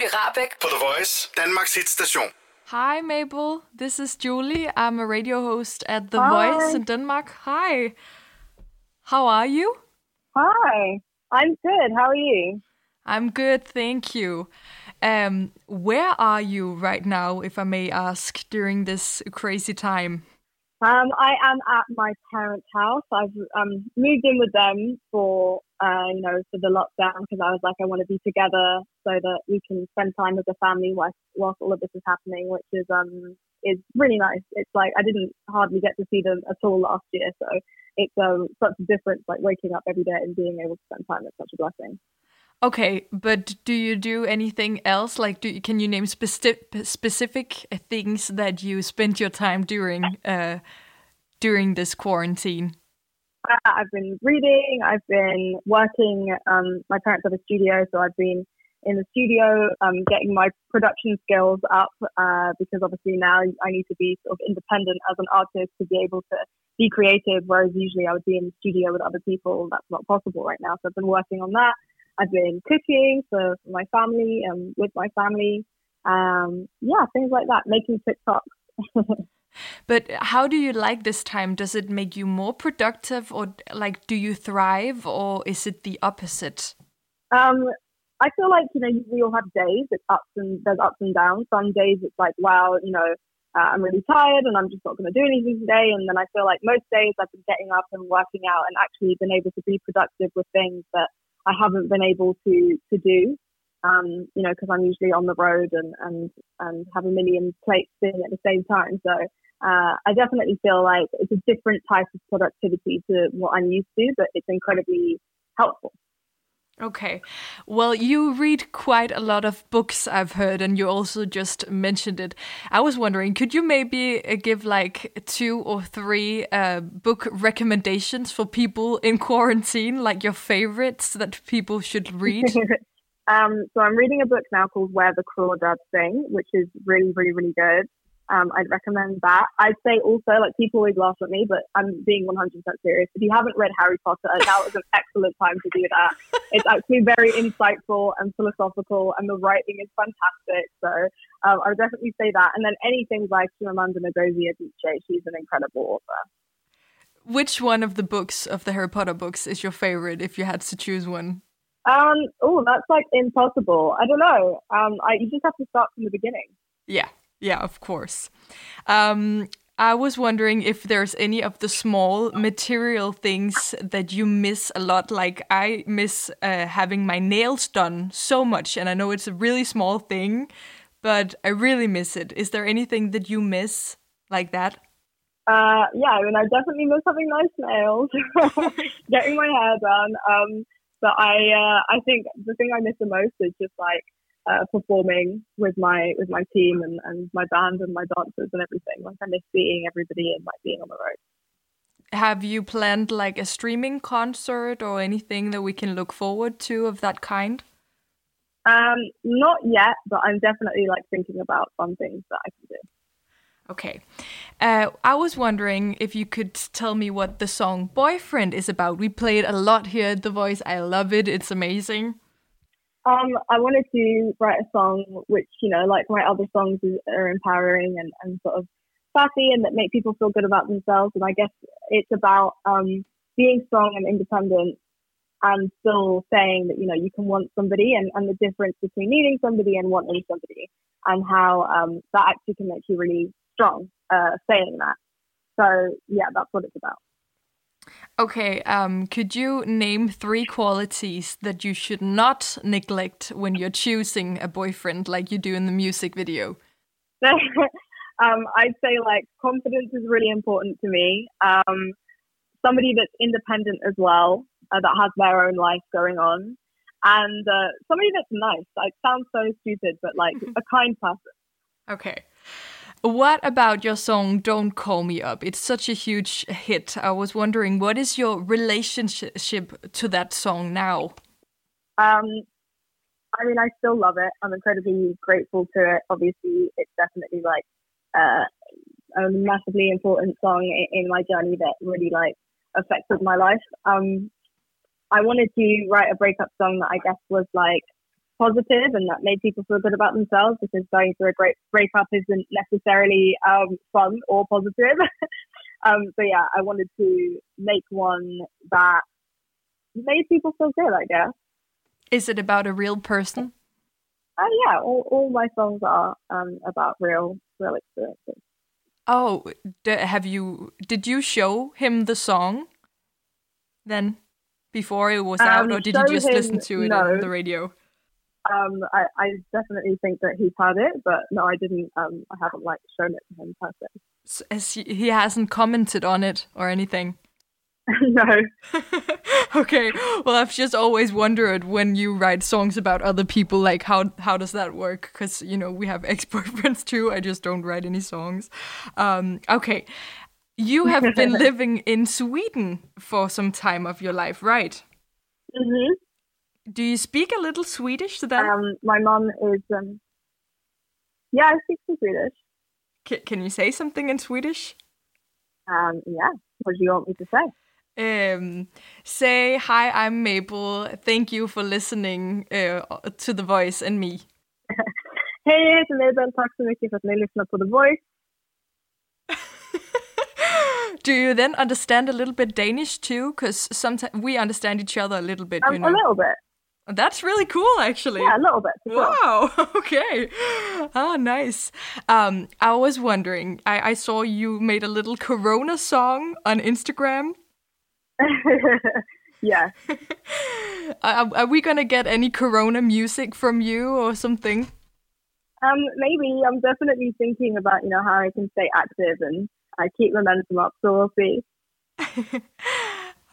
Julie Rabeck på The Voice, Danmarks hitstation. Hi, Mabel. This is Julie. I'm a radio host at The Hi. Voice in Denmark. Hi. How are you? Hi, I'm good. How are you? I'm good, thank you. Um, where are you right now, if I may ask, during this crazy time? Um, I am at my parents' house. I've um, moved in with them for uh, you know for the lockdown because I was like I want to be together so that we can spend time as a family whilst, whilst all of this is happening, which is um is really nice. It's like I didn't hardly get to see them at all last year, so it's um such a difference like waking up every day and being able to spend time. It's such a blessing. Okay, but do you do anything else? Like, do you, can you name specific specific things that you spent your time during uh, during this quarantine? Uh, I've been reading. I've been working. Um, my parents have a studio, so I've been in the studio, um, getting my production skills up uh, because obviously now I need to be sort of independent as an artist to be able to be creative. Whereas usually I would be in the studio with other people. That's not possible right now. So I've been working on that. I've been cooking for, for my family and with my family. Um, yeah, things like that. Making TikToks. But how do you like this time? Does it make you more productive, or like do you thrive, or is it the opposite? Um, I feel like you know we all have days. It's ups and there's ups and downs. Some days it's like wow, you know, uh, I'm really tired and I'm just not going to do anything today. And then I feel like most days I've been getting up and working out and actually been able to be productive with things that I haven't been able to to do. Um, you know, because I'm usually on the road and and and have a million plates spinning at the same time. So uh, I definitely feel like it's a different type of productivity to what I'm used to, but it's incredibly helpful. Okay. Well, you read quite a lot of books, I've heard, and you also just mentioned it. I was wondering, could you maybe uh, give like two or three uh, book recommendations for people in quarantine, like your favorites that people should read? um, so I'm reading a book now called Where the Crawdads Sing, which is really, really, really good. Um, I'd recommend that. I'd say also, like people always laugh at me, but I'm being 100% serious. If you haven't read Harry Potter, now is an excellent time to do that. It's actually very insightful and philosophical, and the writing is fantastic. So um, I would definitely say that. And then anything by Chimamanda Ngozi Adichie, she's an incredible author. Which one of the books of the Harry Potter books is your favorite? If you had to choose one. Um, oh, that's like impossible. I don't know. Um, I, you just have to start from the beginning. Yeah, yeah, of course. Um, I was wondering if there's any of the small material things that you miss a lot. Like I miss uh, having my nails done so much, and I know it's a really small thing, but I really miss it. Is there anything that you miss like that? Uh, yeah, I mean, I definitely miss having nice nails, getting my hair done. Um, but I, uh, I think the thing I miss the most is just like uh, performing with my with my team and, and my band and my dancers and everything. Like I miss seeing everybody and like being on the road. Have you planned like a streaming concert or anything that we can look forward to of that kind? Um, not yet, but I'm definitely like thinking about fun things that I can do. Okay. Uh, I was wondering if you could tell me what the song Boyfriend is about. We play it a lot here at The Voice. I love it. It's amazing. Um, I wanted to write a song which, you know, like my other songs is, are empowering and, and sort of sassy and that make people feel good about themselves. And I guess it's about um, being strong and independent and still saying that, you know, you can want somebody and, and the difference between needing somebody and wanting somebody and how um, that actually can make you really strong uh, saying that. So, yeah, that's what it's about. Okay, um, could you name three qualities that you should not neglect when you're choosing a boyfriend, like you do in the music video? um, I'd say like confidence is really important to me. Um, somebody that's independent as well, uh, that has their own life going on, and uh, somebody that's nice. It sounds so stupid, but like a kind person. Okay. What about your song Don't Call Me Up? It's such a huge hit. I was wondering, what is your relationship to that song now? Um, I mean, I still love it. I'm incredibly grateful to it. Obviously, it's definitely like uh, a massively important song in, in my journey that really like affected my life. Um, I wanted to write a breakup song that I guess was like positive and that made people feel good about themselves because going through a great breakup isn't necessarily um, fun or positive. um, so yeah, I wanted to make one that made people feel good, I guess. Is it about a real person? Uh, yeah, all, all my songs are um, about real real experiences. Oh, d- have you? Did you show him the song then before it was out, Um, or did you just him- listen to it no. on the radio? Um, I, I definitely think that he's had it, but no, I didn't. Um, I haven't like shown it to him per se. As he, he hasn't commented on it or anything. no, okay. Well, I've just always wondered when you write songs about other people, like how how does that work? Because you know we have ex boyfriends too. I just don't write any songs. Um, okay. You have been living in Sweden for some time of your life, right? hmm Do you speak a little Swedish then? um, my mum is. Um, yeah, I speak some Swedish. Ca- can you say something in Swedish? Um, yeah, what do you want me to say? Um, say hi, I'm Mabel. Thank you for listening uh, to the voice and me. Hej, jag heter Mabel. Tack så mycket för att ni lyssnar på The Voice. Do you then understand a little bit Danish too? Because sometimes we understand each other a little bit, Um, you A little bit. That's really cool, actually. Yeah, a little bit. Sure. Wow. Okay. Ah, nice. Um, I was wondering. I, I saw you made a little Corona song on Instagram. yeah. Are, are we gonna get any Corona music from you or something? Um, maybe I'm definitely thinking about you know how I can stay active and I keep momentum up. So we'll see.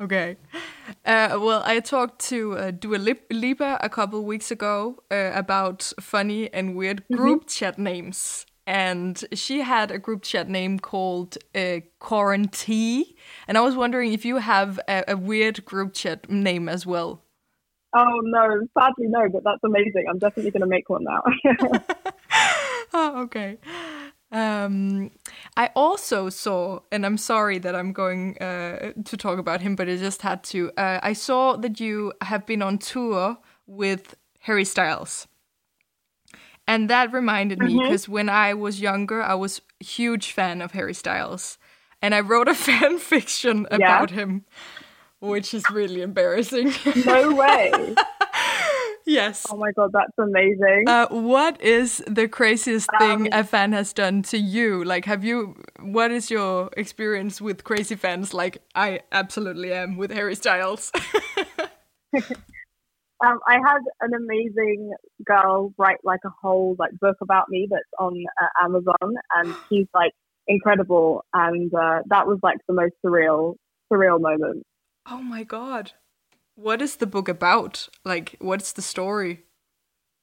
Okay. Uh, well, I talked to uh, Dua Lipa a couple weeks ago uh, about funny and weird group chat names. And she had a group chat name called uh, Quarantine. And I was wondering if you have a, a weird group chat name as well. Oh no, sadly no, but that's amazing. I'm definitely going to make one now. oh, okay. Um, I also saw, and I'm sorry that I'm going uh, to talk about him, but I just had to. Uh, I saw that you have been on tour with Harry Styles. And that reminded me because when I was younger, I was a huge fan of Harry Styles. And I wrote a fan fiction about him, which is really embarrassing. no way. yes. Oh my god, that's amazing. Uh, what is the craziest thing a fan has done to you? Like, have you? What is your experience with crazy fans? Like, I absolutely am with Harry Styles. Um, I had an amazing girl write like a whole like book about me that's on uh, Amazon, and she's like incredible, and uh, that was like the most surreal surreal moment. oh my god, what is the book about? Like, what's the story?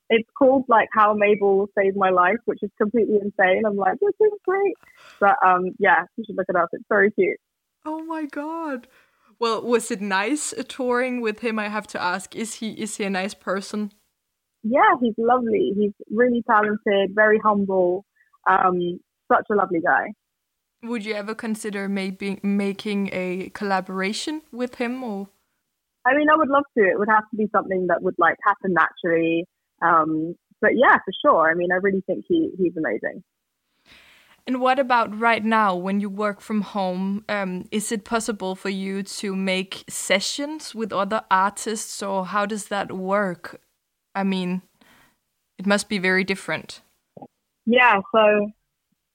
It's called like How Mabel Saved My Life, which is completely insane. I'm like, this is great, but um, yeah, you should look it up. It's very cute. Oh my god. Well, was it nice uh, touring with him? I have to ask. Is he is he a nice person? Yeah, he's lovely. He's really talented, very humble. Um, such a lovely guy. Would you ever consider maybe making a collaboration with him or? I mean, I would love to. It would have to be something that would like happen naturally. Um, but yeah, for sure. I mean, I really think he he's amazing. And what about right now when you work from home? Um, is it possible for you to make sessions with other artists, or how does that work? I mean, it must be very different. Yeah, so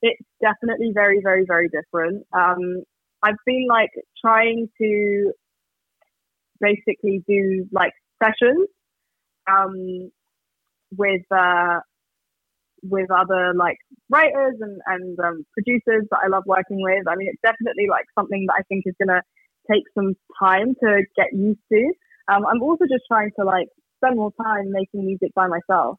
it's definitely very, very, very different. Um, I've been like trying to basically do like sessions um, with uh, with other like writers and and um, producers that I love working with. I mean, it's definitely like something that I think is gonna take some time to get used to. Um, I'm also just trying to like spend more time making music by myself.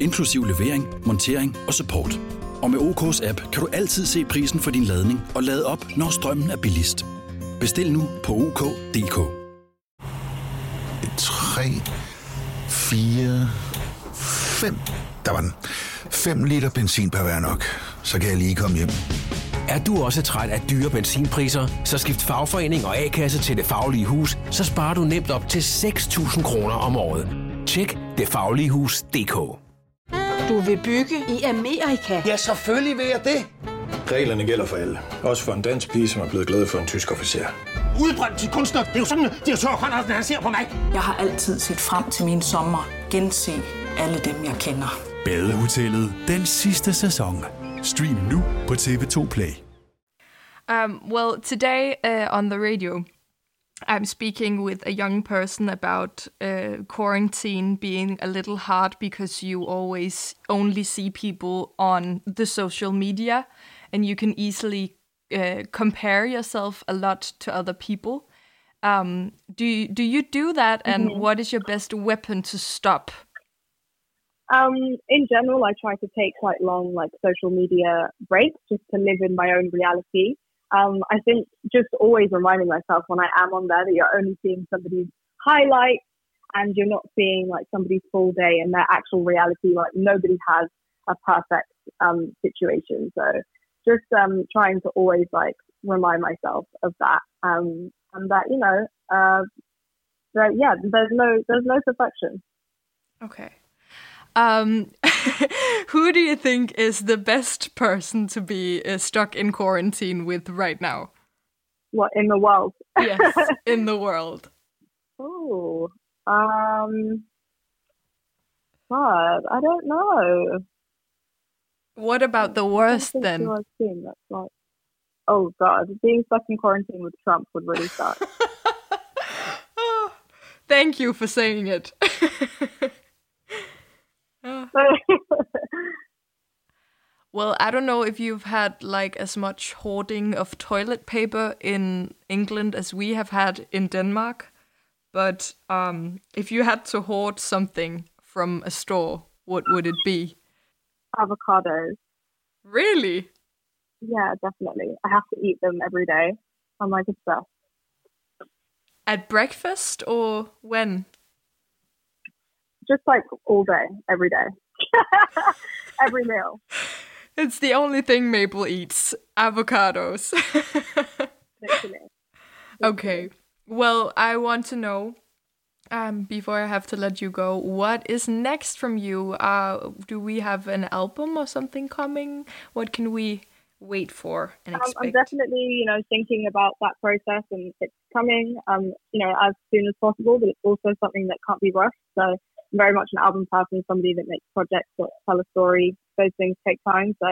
inklusiv levering, montering og support. Og med OK's app kan du altid se prisen for din ladning og lade op, når strømmen er billigst. Bestil nu på OK.dk. 3, 4, 5. Der var den. 5 liter benzin per hver nok. Så kan jeg lige komme hjem. Er du også træt af dyre benzinpriser, så skift fagforening og A-kasse til Det Faglige Hus, så sparer du nemt op til 6.000 kroner om året. Tjek detfagligehus.dk Du vil bygge i Amerika? Ja, selvfølgelig vil jeg det. Reglerne gælder for alle. Også for en dansk pige, som er blevet glad for en tysk officer. Udbrændt til kunstner. Det er jo sådan, at de har tørt, han ser på mig. Jeg har altid set frem til min sommer. Gense alle dem, jeg kender. Badehotellet den sidste sæson. Stream nu på TV2 Play. Um, well, today uh, on the radio, I'm speaking with a young person about uh, quarantine being a little hard because you always only see people on the social media and you can easily uh, compare yourself a lot to other people. Um, do you, do you do that, and Mhm. what is your best weapon to stop? Um, in general, I try to take quite long, like social media breaks just to live in my own reality. Um, I think just always reminding myself when I am on there that you're only seeing somebody's highlights and you're not seeing like somebody's full day and their actual reality. Like nobody has a perfect um, situation. So just um, trying to always like remind myself of that um, and that you know uh, that yeah, there's no there's no perfection. Okay. Um, who do you think is the best person to be uh, stuck in quarantine with right now? What in the world? Yes, in the world. Oh, um, God, I don't know. What about the worst then? who I've that's like, oh God, being stuck in quarantine with Trump would really suck. Thank you for saying it. Well, I don't know if you've had like as much hoarding of toilet paper in England as we have had in Denmark, but um, if you had to hoard something from a store, what would it be? Avocados. Really? Yeah, definitely. I have to eat them every day. I'm like obsessed. At breakfast or when? Just like all day, every day, every meal. It's the only thing Mabel eats avocados. Okay. Well, I want to know um, before I have to let you go, what is next from you? Uh, do we have an album or something coming? What can we wait for and Um. I'm definitely, you know, thinking about that process and it's coming, um, you know, as soon as possible, but it's also something that can't be rushed. So very much an album person, somebody that makes projects that tell a story. Those things take time. So,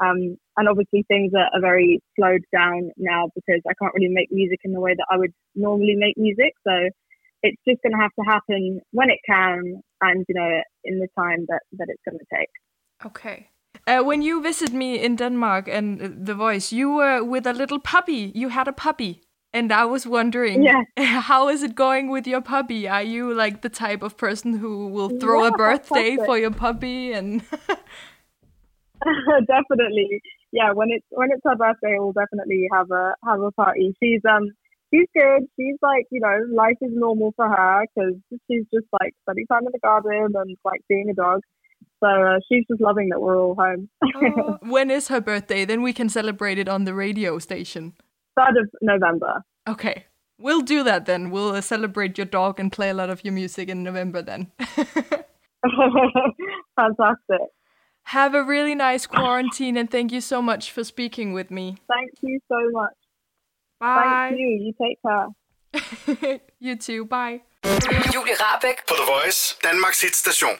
um, and obviously things are, are very slowed down now because I can't really make music in the way that I would normally make music. So it's just going to have to happen when it can and, you know, in the time that, that it's going to take. Okay. Uh, when you visited me in Denmark and uh, The Voice, you were with a little puppy. You had a puppy. And I was wondering, Yes. how is it going with your puppy? Are you like the type of person who will throw Yeah, a birthday for your puppy? And definitely. Yeah, when it's when it's her birthday, we'll definitely have a have a party. She's um she's good. She's like you know life is normal for her because she's just like spending time in the garden and like being a dog. So uh, she's just loving that we're all home. Oh, when is her birthday? Then we can celebrate it on the radio station. Third of November. Okay. We'll do that then. We'll uh, celebrate your dog and play a lot of your music in November then. Fantastic. Have a really nice quarantine and thank you so much for speaking with me. Thank you so much. Bye. Thank you. You take care. you too. Bye. Julie Rabeck på The Voice, Denmark's Danmarks hitstation.